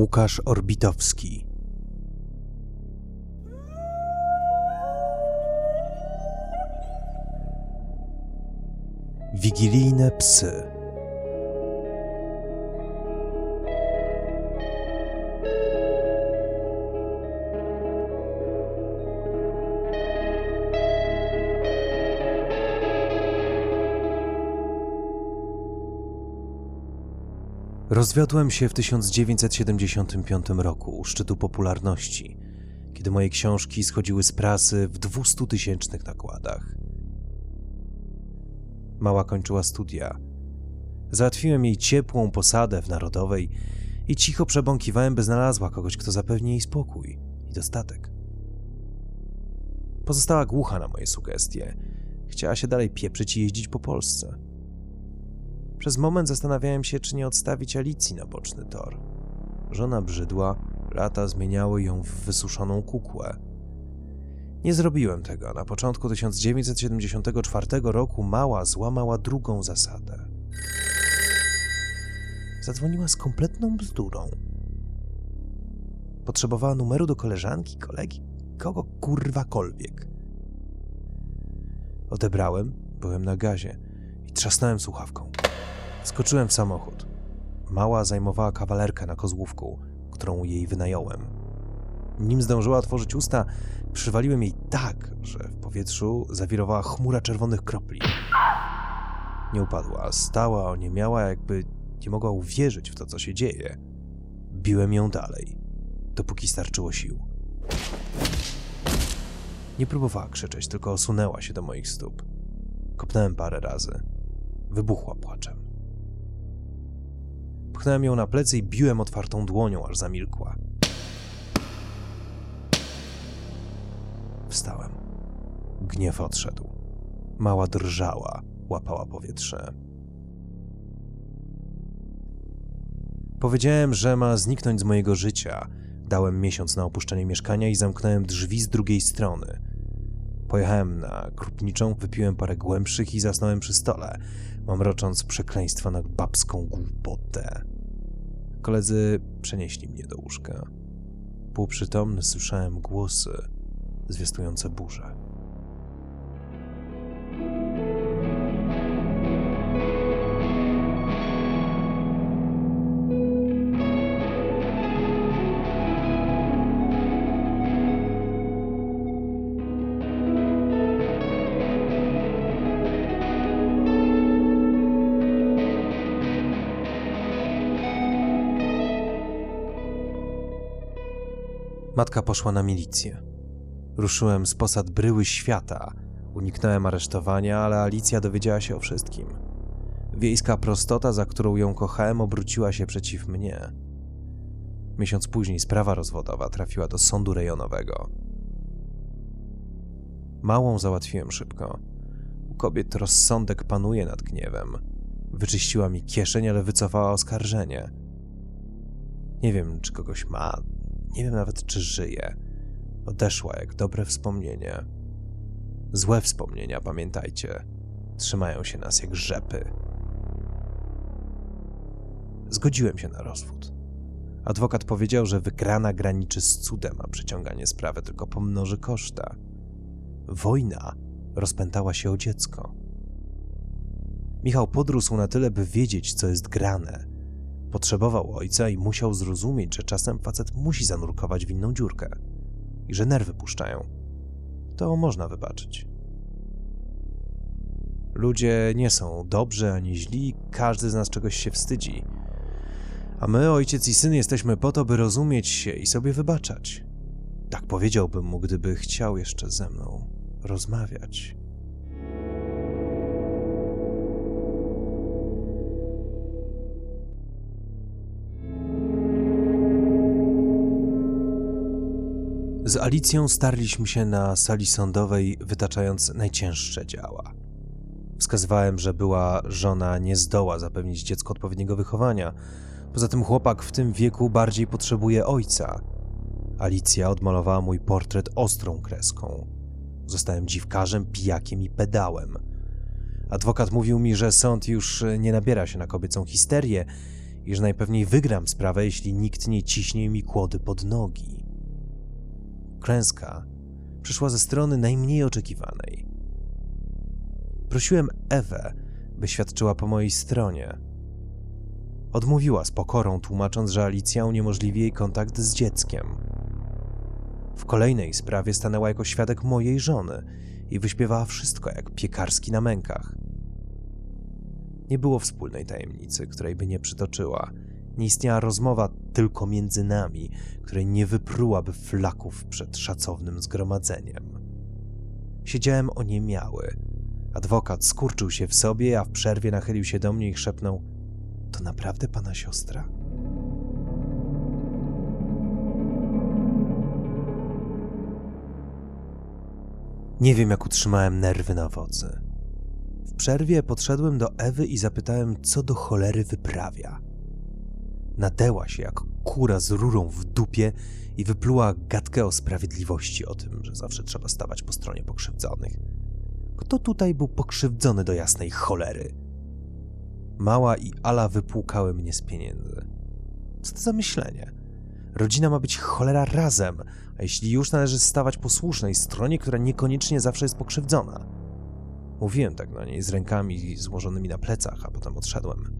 Łukasz Orbitowski. Wigilijne psy. Rozwiodłem się w 1975 roku u szczytu popularności, kiedy moje książki schodziły z prasy w 200 tysięcznych nakładach. Mała kończyła studia. Załatwiłem jej ciepłą posadę w Narodowej i cicho przebąkiwałem, by znalazła kogoś, kto zapewni jej spokój i dostatek. Pozostała głucha na moje sugestie. Chciała się dalej pieprzyć i jeździć po Polsce. Przez moment zastanawiałem się, czy nie odstawić Alicji na boczny tor. Żona brzydła, lata zmieniały ją w wysuszoną kukłę. Nie zrobiłem tego. Na początku 1974 roku mała złamała drugą zasadę. Zadzwoniła z kompletną bzdurą. Potrzebowała numeru do koleżanki, kolegi, kogo kurwakolwiek. Odebrałem, byłem na gazie i trzasnąłem słuchawką. Skoczyłem w samochód. Mała zajmowała kawalerkę na kozłówku, którą jej wynająłem. Nim zdążyła otworzyć usta, przywaliłem jej tak, że w powietrzu zawirowała chmura czerwonych kropli. Nie upadła, stała, oniemiała, jakby nie mogła uwierzyć w to, co się dzieje. Biłem ją dalej, dopóki starczyło sił. Nie próbowała krzyczeć, tylko osunęła się do moich stóp. Kopnąłem parę razy. Wybuchła płaczem. Pchnąłem ją na plecy i biłem otwartą dłonią, aż zamilkła. Wstałem. Gniew odszedł. Mała drżała, łapała powietrze. Powiedziałem, że ma zniknąć z mojego życia. Dałem miesiąc na opuszczenie mieszkania i zamknąłem drzwi z drugiej strony. Pojechałem na krupniczą, wypiłem parę głębszych i zasnąłem przy stole, mamrocząc przekleństwa na babską głupotę. Koledzy przenieśli mnie do łóżka. Półprzytomny słyszałem głosy zwiastujące burzę. Matka poszła na milicję. Ruszyłem z posad bryły świata. Uniknąłem aresztowania, ale Alicja dowiedziała się o wszystkim. Wiejska prostota, za którą ją kochałem, obróciła się przeciw mnie. Miesiąc później sprawa rozwodowa trafiła do sądu rejonowego. Małą załatwiłem szybko. U kobiet rozsądek panuje nad gniewem. Wyczyściła mi kieszeń, ale wycofała oskarżenie. Nie wiem, czy kogoś ma, nie wiem nawet, czy żyje. Odeszła jak dobre wspomnienie. Złe wspomnienia, pamiętajcie, trzymają się nas jak rzepy. Zgodziłem się na rozwód. Adwokat powiedział, że wygrana graniczy z cudem, a przeciąganie sprawy tylko pomnoży koszta. Wojna rozpętała się o dziecko. Michał podrósł na tyle, by wiedzieć, co jest grane, Potrzebował ojca i musiał zrozumieć, że czasem facet musi zanurkować w inną dziurkę i że nerwy puszczają. To można wybaczyć. Ludzie nie są dobrzy ani źli, każdy z nas czegoś się wstydzi. A my, ojciec i syn, jesteśmy po to, by rozumieć się i sobie wybaczać. Tak powiedziałbym mu, gdyby chciał jeszcze ze mną rozmawiać. Z Alicją starliśmy się na sali sądowej, wytaczając najcięższe działa. Wskazywałem, że była żona nie zdoła zapewnić dziecku odpowiedniego wychowania. Poza tym chłopak w tym wieku bardziej potrzebuje ojca. Alicja odmalowała mój portret ostrą kreską. Zostałem dziwkarzem, pijakiem i pedałem. Adwokat mówił mi, że sąd już nie nabiera się na kobiecą histerię i że najpewniej wygram sprawę, jeśli nikt nie ciśnie mi kłody pod nogi. Klęska przyszła ze strony najmniej oczekiwanej. Prosiłem Ewę, by świadczyła po mojej stronie. Odmówiła z pokorą, tłumacząc, że Alicja uniemożliwi jej kontakt z dzieckiem. W kolejnej sprawie stanęła jako świadek mojej żony i wyśpiewała wszystko jak piekarski na mękach. Nie było wspólnej tajemnicy, której by nie przytoczyła. Nie istniała rozmowa tylko między nami, której nie wyprułaby flaków przed szacownym zgromadzeniem. Siedziałem oniemiały. Adwokat skurczył się w sobie, a w przerwie nachylił się do mnie i szepnął: To naprawdę pana siostra? Nie wiem, jak utrzymałem nerwy na wodzy. W przerwie podszedłem do Ewy i zapytałem, co do cholery wyprawia. Nadeła się jak kura z rurą w dupie i wypluła gadkę o sprawiedliwości, o tym, że zawsze trzeba stawać po stronie pokrzywdzonych. Kto tutaj był pokrzywdzony do jasnej cholery? Mała i Ala wypłukały mnie z pieniędzy. Co to za myślenie? Rodzina ma być cholera razem, a jeśli już należy stawać po słusznej stronie, która niekoniecznie zawsze jest pokrzywdzona. Mówiłem tak na niej z rękami złożonymi na plecach, a potem odszedłem.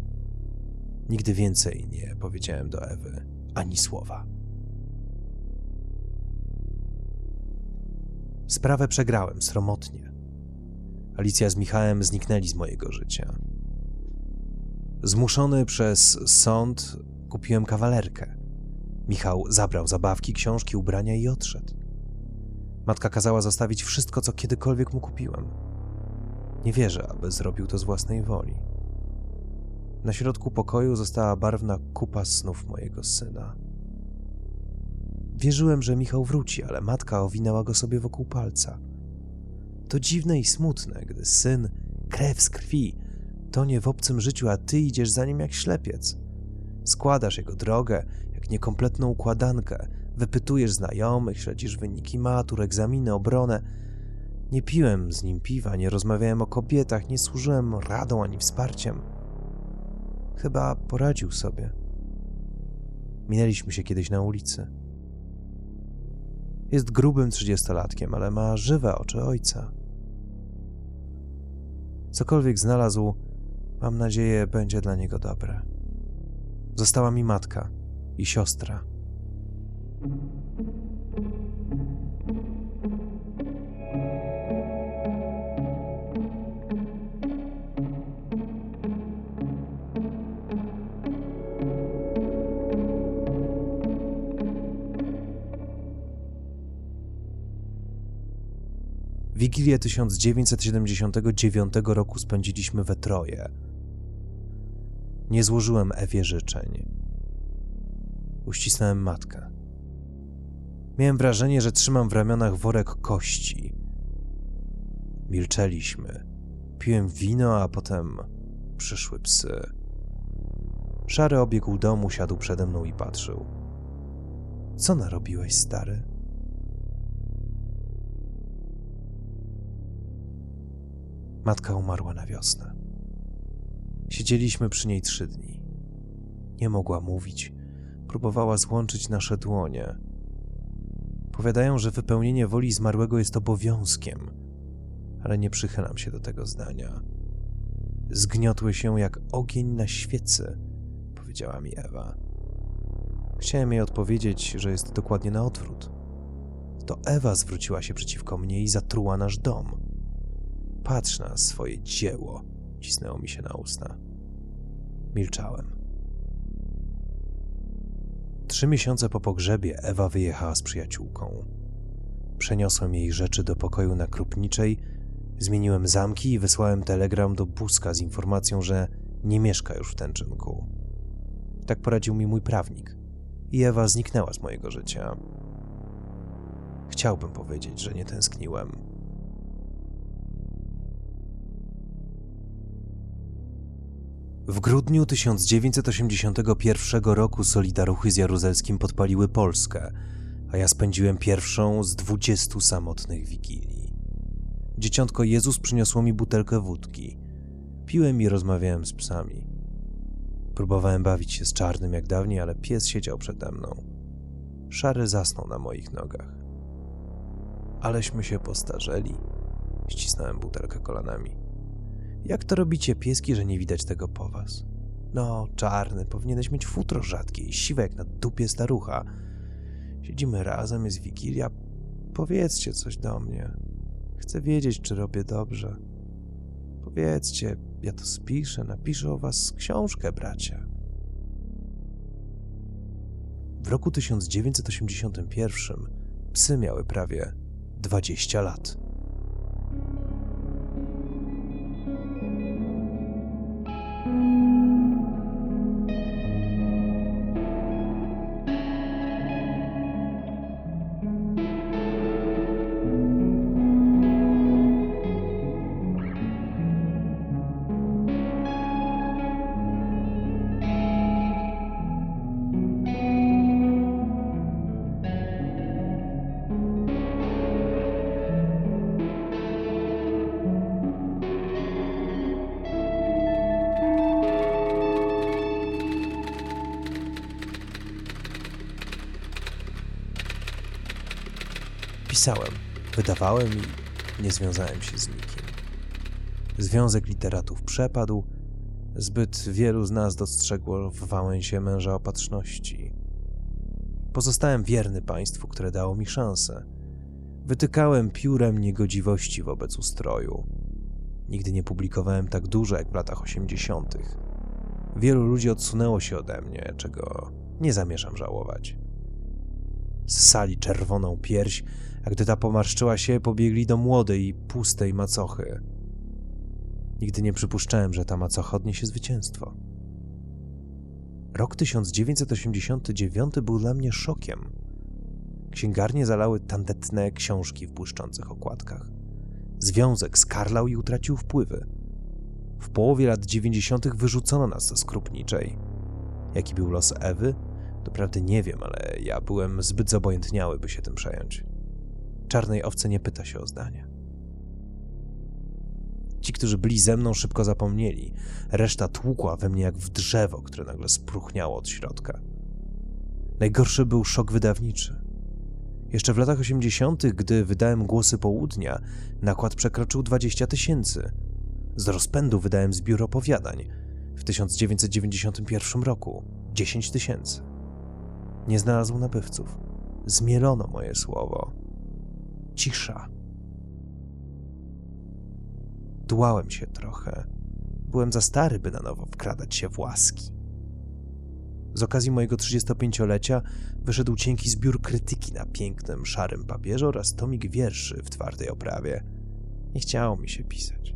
Nigdy więcej nie powiedziałem do Ewy ani słowa. Sprawę przegrałem sromotnie. Alicja z Michałem zniknęli z mojego życia. Zmuszony przez sąd kupiłem kawalerkę. Michał zabrał zabawki, książki, ubrania i odszedł. Matka kazała zostawić wszystko, co kiedykolwiek mu kupiłem. Nie wierzę, aby zrobił to z własnej woli. Na środku pokoju została barwna kupa snów mojego syna. Wierzyłem, że Michał wróci, ale matka owinęła go sobie wokół palca. To dziwne i smutne, gdy syn, krew z krwi, tonie w obcym życiu, a ty idziesz za nim jak ślepiec. Składasz jego drogę jak niekompletną układankę, wypytujesz znajomych, śledzisz wyniki matur, egzaminy, obronę. Nie piłem z nim piwa, nie rozmawiałem o kobietach, nie służyłem radą ani wsparciem. Chyba poradził sobie. Minęliśmy się kiedyś na ulicy. Jest grubym trzydziestolatkiem, ale ma żywe oczy ojca. Cokolwiek znalazł, mam nadzieję, będzie dla niego dobre. Została mi matka i siostra. Wigilię 1979 roku spędziliśmy we troje. Nie złożyłem Ewie życzeń. Uścisnąłem matkę. Miałem wrażenie, że trzymam w ramionach worek kości. Milczeliśmy. Piłem wino, a potem przyszły psy. Szary obiegł domu, siadł przede mną i patrzył. Co narobiłeś, stary? Matka umarła na wiosnę. Siedzieliśmy przy niej trzy dni. Nie mogła mówić. Próbowała złączyć nasze dłonie. Powiadają, że wypełnienie woli zmarłego jest obowiązkiem, ale nie przychylam się do tego zdania. Zgniotły się jak ogień na świecy, powiedziała mi Ewa. Chciałem jej odpowiedzieć, że jest dokładnie na odwrót. To Ewa zwróciła się przeciwko mnie i zatruła nasz dom. Patrz na swoje dzieło, cisnęło mi się na usta. Milczałem. Trzy miesiące po pogrzebie Ewa wyjechała z przyjaciółką. Przeniosłem jej rzeczy do pokoju na Krupniczej, zmieniłem zamki i wysłałem telegram do Buzka z informacją, że nie mieszka już w Tęczynku. Tak poradził mi mój prawnik i Ewa zniknęła z mojego życia. Chciałbym powiedzieć, że nie tęskniłem, W grudniu 1981 roku Solidaruchy z Jaruzelskim podpaliły Polskę, a ja spędziłem pierwszą z dwudziestu samotnych wigilii. Dzieciątko Jezus przyniosło mi butelkę wódki. Piłem i rozmawiałem z psami. Próbowałem bawić się z czarnym jak dawniej, ale pies siedział przede mną. Szary zasnął na moich nogach. Aleśmy się postarzeli. Ścisnąłem butelkę kolanami. Jak to robicie, pieski, że nie widać tego po was? No, czarny, powinieneś mieć futro rzadkie i siwe jak na dupie starucha. Siedzimy razem, jest wigilia. Powiedzcie coś do mnie. Chcę wiedzieć, czy robię dobrze. Powiedzcie, ja to spiszę, napiszę o was książkę, bracia. W roku 1981 psy miały prawie 20 lat. Pisałem, wydawałem i nie związałem się z nikim. Związek literatów przepadł, zbyt wielu z nas dostrzegło w Wałęsie męża opatrzności. Pozostałem wierny państwu, które dało mi szansę. Wytykałem piórem niegodziwości wobec ustroju. Nigdy nie publikowałem tak dużo jak w latach osiemdziesiątych. Wielu ludzi odsunęło się ode mnie, czego nie zamierzam żałować. Ssali czerwoną pierś, a gdy ta pomarszczyła się, pobiegli do młodej i pustej macochy. Nigdy nie przypuszczałem, że ta macocha odniesie zwycięstwo. Rok 1989 był dla mnie szokiem. Księgarnie zalały tandetne książki w błyszczących okładkach. Związek skarlał i utracił wpływy. W połowie lat 90. wyrzucono nas ze skrupniczej. Jaki był los Ewy? Doprawdy nie wiem, ale ja byłem zbyt zobojętniały, by się tym przejąć. Czarnej owce nie pyta się o zdanie. Ci, którzy byli ze mną, szybko zapomnieli. Reszta tłukła we mnie jak w drzewo, które nagle spruchniało od środka. Najgorszy był szok wydawniczy. Jeszcze w latach 80., gdy wydałem głosy południa, nakład przekroczył 20 tysięcy. Z rozpędu wydałem zbiór opowiadań. W 1991 roku 10 tysięcy. Nie znalazł nabywców. Zmielono moje słowo. Cisza. Dłałem się trochę. Byłem za stary, by na nowo wkradać się w łaski. Z okazji mojego 35-lecia wyszedł cienki zbiór krytyki na pięknym, szarym papierze oraz tomik wierszy w twardej oprawie. Nie chciało mi się pisać,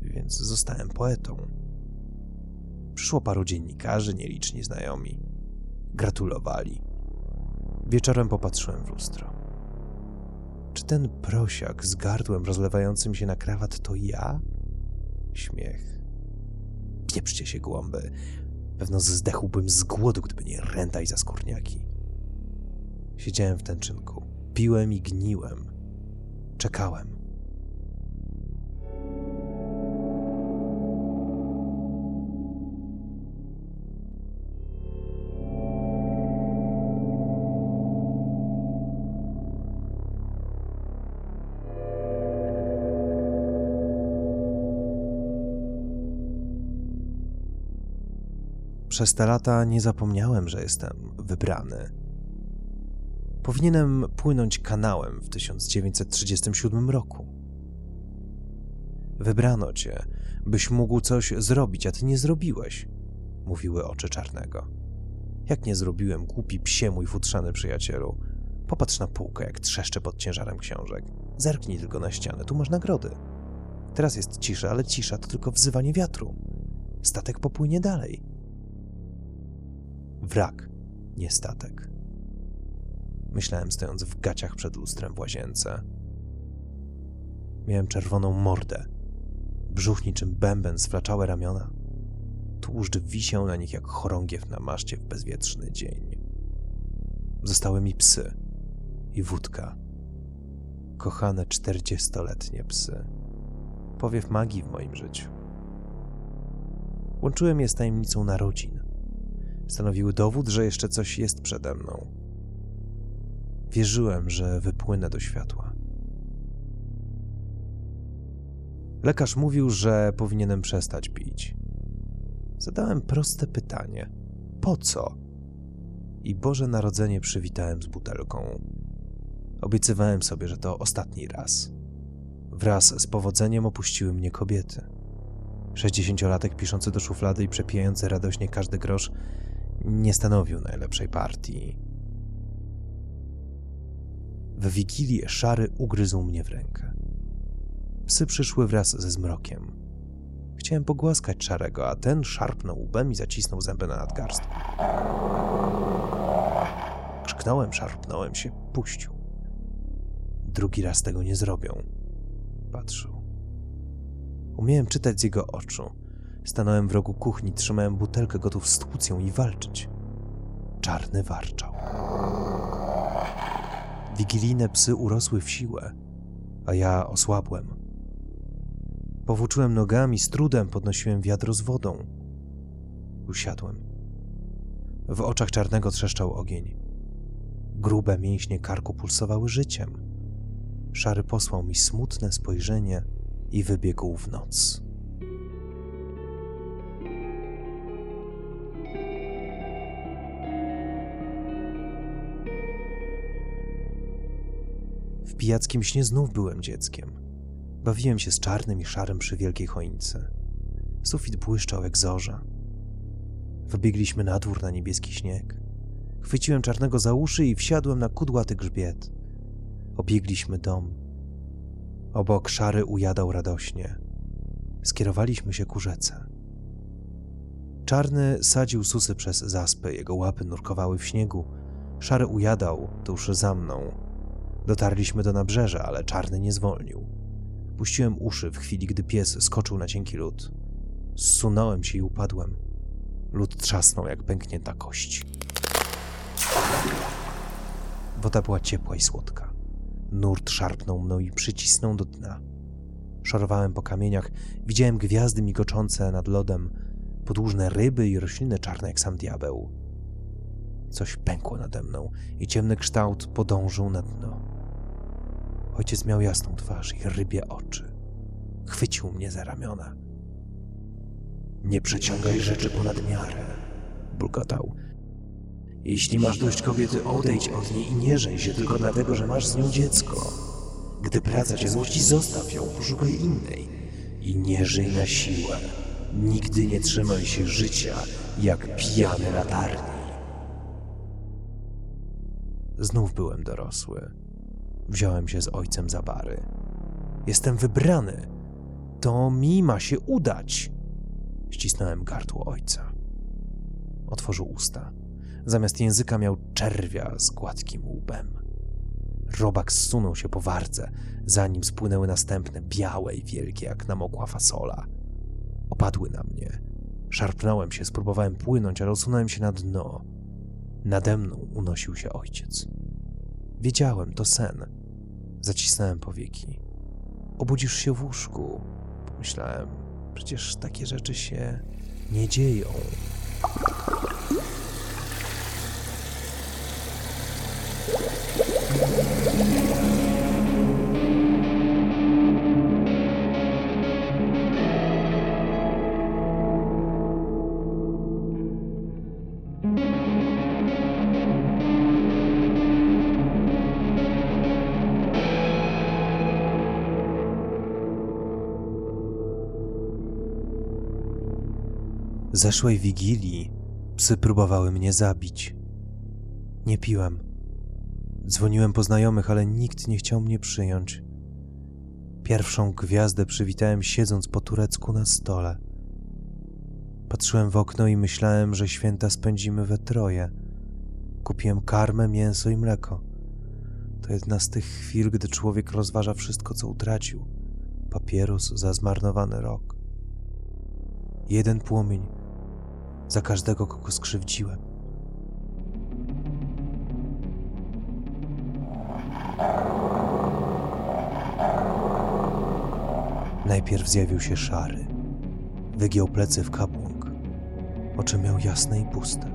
więc zostałem poetą. Przyszło paru dziennikarzy, nieliczni znajomi. Gratulowali. Wieczorem popatrzyłem w lustro. Czy ten prosiak z gardłem rozlewającym się na krawat to ja? Śmiech. Pieprzcie się głąby. Pewno zdechłbym z głodu, gdyby nie renta i zaskórniaki. Siedziałem w tęczynku. Piłem i gniłem. Czekałem. Przez te lata nie zapomniałem, że jestem wybrany. Powinienem płynąć kanałem w 1937 roku. Wybrano cię, byś mógł coś zrobić, a ty nie zrobiłeś, mówiły oczy czarnego. Jak nie zrobiłem, głupi psie mój futrzany przyjacielu. Popatrz na półkę, jak trzeszcze pod ciężarem książek. Zerknij tylko na ścianę, tu masz nagrody. Teraz jest cisza, ale cisza to tylko wzywanie wiatru. Statek popłynie dalej. Wrak, nie statek. Myślałem stojąc w gaciach przed lustrem w łazience. Miałem czerwoną mordę, brzuch niczym bęben, sflaczałe ramiona. Tłuszcz wisiał na nich jak chorągiew na maszcie w bezwietrzny dzień. Zostały mi psy i wódka. Kochane czterdziestoletnie psy. Powiew magii w moim życiu. Łączyłem je z tajemnicą narodzin stanowiły dowód, że jeszcze coś jest przede mną. Wierzyłem, że wypłynę do światła. Lekarz mówił, że powinienem przestać pić. Zadałem proste pytanie: po co? I Boże Narodzenie przywitałem z butelką. Obiecywałem sobie, że to ostatni raz. Wraz z powodzeniem opuściły mnie kobiety. Sześćdziesięciolatek piszący do szuflady i przepijający radośnie każdy grosz nie stanowił najlepszej partii. W wigilię szary ugryzł mnie w rękę. Psy przyszły wraz ze zmrokiem. Chciałem pogłaskać szarego, a ten szarpnął łbem i zacisnął zęby na nadgarstku. Krzyknąłem, szarpnąłem się, puścił. Drugi raz tego nie zrobią. Patrzył. Umiałem czytać z jego oczu. Stanąłem w rogu kuchni, trzymałem butelkę gotów ją i walczyć. Czarny warczał. Wigilijne psy urosły w siłę, a ja osłabłem. Powłóczyłem nogami, z trudem podnosiłem wiadro z wodą. Usiadłem. W oczach czarnego trzeszczał ogień. Grube mięśnie karku pulsowały życiem. Szary posłał mi smutne spojrzenie i wybiegł w noc. Pijackim śnie znów byłem dzieckiem. Bawiłem się z czarnym i szarym przy wielkiej choince. Sufit błyszczał jak zorza. Wybiegliśmy na dwór na niebieski śnieg. Chwyciłem czarnego za uszy i wsiadłem na kudłaty grzbiet. Obiegliśmy dom. Obok szary ujadał radośnie. Skierowaliśmy się ku rzece. Czarny sadził susy przez zaspy, jego łapy nurkowały w śniegu. Szary ujadał tuż za mną. Dotarliśmy do nabrzeża, ale czarny nie zwolnił. Puściłem uszy w chwili, gdy pies skoczył na cienki lód. Zsunąłem się i upadłem. Lód trzasnął jak pęknięta kość. Woda była ciepła i słodka. Nurt szarpnął mną i przycisnął do dna. Szorowałem po kamieniach, widziałem gwiazdy migoczące nad lodem, podłużne ryby i rośliny czarne jak sam diabeł. Coś pękło nade mną i ciemny kształt podążył na dno. Ojciec miał jasną twarz i rybie oczy. Chwycił mnie za ramiona. Nie przeciągaj rzeczy ponad miarę, bulgotał. Jeśli masz dość kobiety, odejdź od niej i nie żeń się tylko dlatego, że masz z nią dziecko. Gdy praca cię złości, zostaw ją, poszukaj innej. I nie żyj na siłę. Nigdy nie trzymaj się życia, jak pijany latarni. Znów byłem dorosły. Wziąłem się z ojcem za bary. Jestem wybrany. To mi ma się udać. Ścisnąłem gardło ojca. Otworzył usta. Zamiast języka miał czerwia z gładkim łbem. Robak zsunął się po wardze, zanim spłynęły następne, białe i wielkie, jak namokła fasola. Opadły na mnie. Szarpnąłem się, spróbowałem płynąć, ale osunąłem się na dno. Nade mną unosił się ojciec. Wiedziałem, to sen. Zacisnąłem powieki. Obudzisz się w łóżku. Pomyślałem, przecież takie rzeczy się nie dzieją. Zeszłej wigilii psy próbowały mnie zabić. Nie piłem. Dzwoniłem po znajomych, ale nikt nie chciał mnie przyjąć. Pierwszą gwiazdę przywitałem siedząc po turecku na stole. Patrzyłem w okno i myślałem, że święta spędzimy we troje. Kupiłem karmę, mięso i mleko. To jedna z tych chwil, gdy człowiek rozważa wszystko, co utracił. Papierus za zmarnowany rok. Jeden płomień za każdego, kogo skrzywdziłem. Najpierw zjawił się szary. Wygiął plecy w kabłąk. Oczy miał jasne i puste.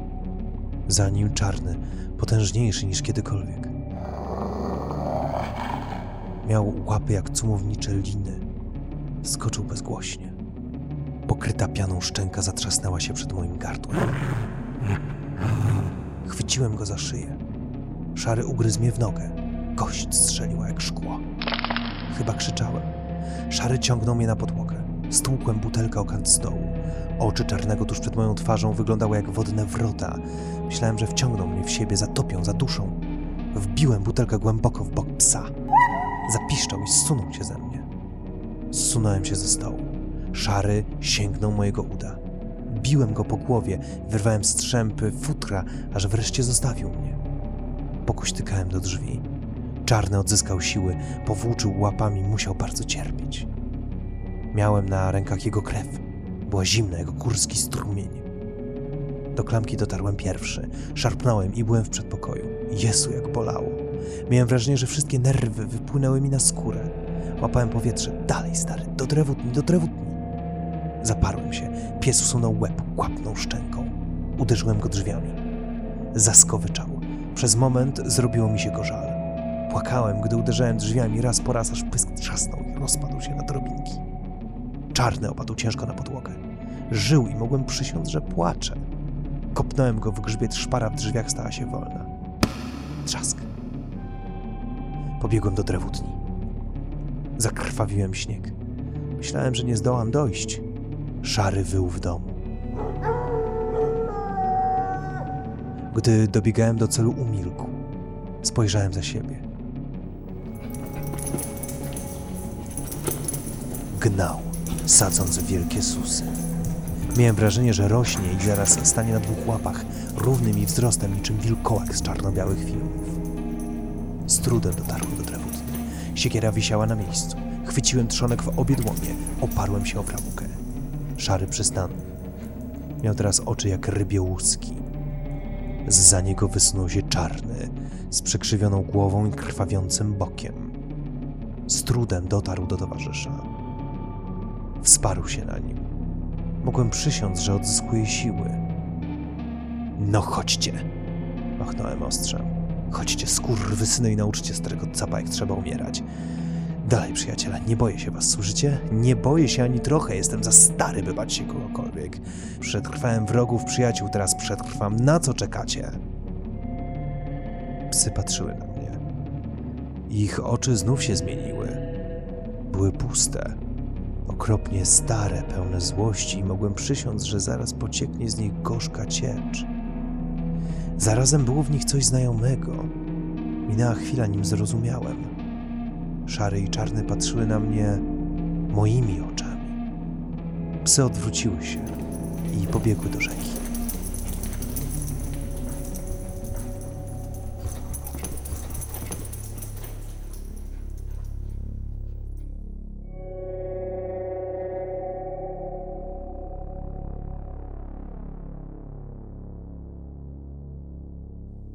Za nim czarny, potężniejszy niż kiedykolwiek. Miał łapy jak cumownicze liny. Skoczył bezgłośnie. Pokryta pianą szczęka zatrzasnęła się przed moim gardłem. Chwyciłem go za szyję. Szary ugryzł mnie w nogę. Kość strzeliła jak szkło. Chyba krzyczałem. Szary ciągnął mnie na podłogę. Stłukłem butelkę o kant stołu. Oczy czarnego tuż przed moją twarzą wyglądały jak wodne wrota. Myślałem, że wciągną mnie w siebie, zatopią, zaduszą. Wbiłem butelkę głęboko w bok psa. Zapiszczał i zsunął się ze mnie. Zsunąłem się ze stołu. Szary sięgnął mojego uda. Biłem go po głowie, wyrwałem strzępy, futra, aż wreszcie zostawił mnie. Pokuśtykałem do drzwi. Czarny odzyskał siły, powłóczył łapami, musiał bardzo cierpieć. Miałem na rękach jego krew. Była zimna, jak górski strumień. Do klamki dotarłem pierwszy. Szarpnąłem i byłem w przedpokoju. Jezu, jak bolało. Miałem wrażenie, że wszystkie nerwy wypłynęły mi na skórę. Łapałem powietrze. Dalej, stary, do drewutni, do drewutni. Zaparłem się. Pies usunął łeb, kłapnął szczęką. Uderzyłem go drzwiami. Zaskowyczał. Przez moment zrobiło mi się go żal. Płakałem, gdy uderzałem drzwiami raz po raz, aż pysk trzasnął i rozpadł się na drobinki. Czarny opadł ciężko na podłogę. Żył i mogłem przysiąc, że płacze. Kopnąłem go w grzbiet, szpara w drzwiach stała się wolna. Trzask. Pobiegłem do drewutni. Zakrwawiłem śnieg. Myślałem, że nie zdołam dojść. Szary wył w domu. Gdy dobiegałem do celu, umilkł. Spojrzałem za siebie. Gnał, sadząc wielkie susy. Miałem wrażenie, że rośnie i zaraz stanie na dwóch łapach, równym i wzrostem niczym wilkołak z czarno-białych filmów. Z trudem dotarłem do drewutni. Siekiera wisiała na miejscu. Chwyciłem trzonek w obie dłonie, oparłem się o framugę. Szary przystanął. Miał teraz oczy jak rybie łuski. Zza niego wysunął się czarny, z przekrzywioną głową i krwawiącym bokiem. Z trudem dotarł do towarzysza. Wsparł się na nim. Mogłem przysiąc, że odzyskuje siły. No chodźcie! Machnąłem ostrzem. Chodźcie, skurwysyny, i nauczcie starego capa, jak trzeba umierać. Dalej, przyjaciele, nie boję się was, słyszycie? Nie boję się ani trochę, jestem za stary, by bać się kogokolwiek. Przetrwałem wrogów, przyjaciół, teraz przetrwam. Na co czekacie? Psy patrzyły na mnie. Ich oczy znów się zmieniły. Były puste, okropnie stare, pełne złości i mogłem przysiąc, że zaraz pocieknie z nich gorzka ciecz. Zarazem było w nich coś znajomego. Minęła chwila, nim zrozumiałem. Szary i czarny patrzyły na mnie moimi oczami. Psy odwróciły się i pobiegły do rzeki.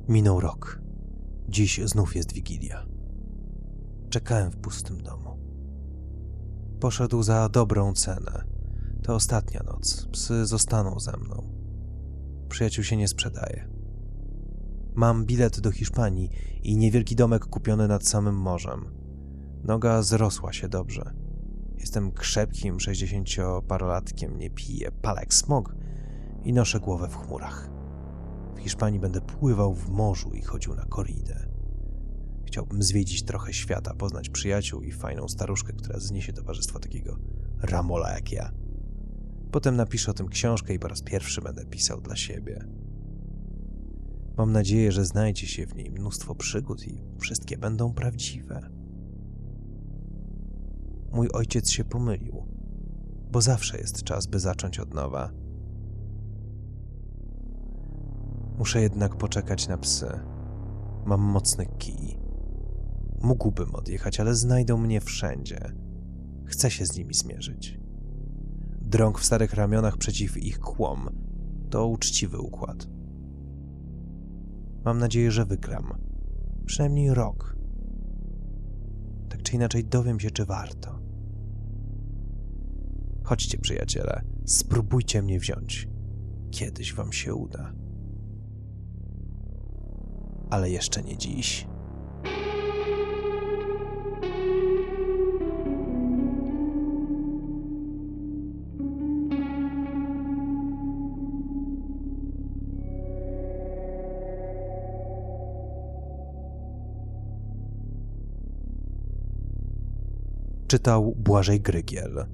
Minął rok. Dziś znów jest Wigilia. Czekałem w pustym domu. Poszedł za dobrą cenę. To ostatnia noc. Psy zostaną ze mną. Przyjaciół się nie sprzedaje. Mam bilet do Hiszpanii i niewielki domek kupiony nad samym morzem. Noga zrosła się dobrze. Jestem krzepkim sześćdziesięcioparolatkiem, nie piję, palę jak smog i noszę głowę w chmurach. W Hiszpanii będę pływał w morzu i chodził na koridę. Chciałbym zwiedzić trochę świata, poznać przyjaciół i fajną staruszkę, która zniesie towarzystwo takiego ramola jak ja. Potem napiszę o tym książkę i po raz pierwszy będę pisał dla siebie. Mam nadzieję, że znajdzie się w niej mnóstwo przygód i wszystkie będą prawdziwe. Mój ojciec się pomylił, bo zawsze jest czas, by zacząć od nowa. Muszę jednak poczekać na psy. Mam mocny kij. Mógłbym odjechać, ale znajdą mnie wszędzie. Chcę się z nimi zmierzyć. Drąg w starych ramionach przeciw ich kłom to uczciwy układ. Mam nadzieję, że wygram. Przynajmniej rok. Tak czy inaczej dowiem się, czy warto. Chodźcie, przyjaciele, spróbujcie mnie wziąć. Kiedyś wam się uda. ale jeszcze nie dziś. Czytał Błażej Grygiel.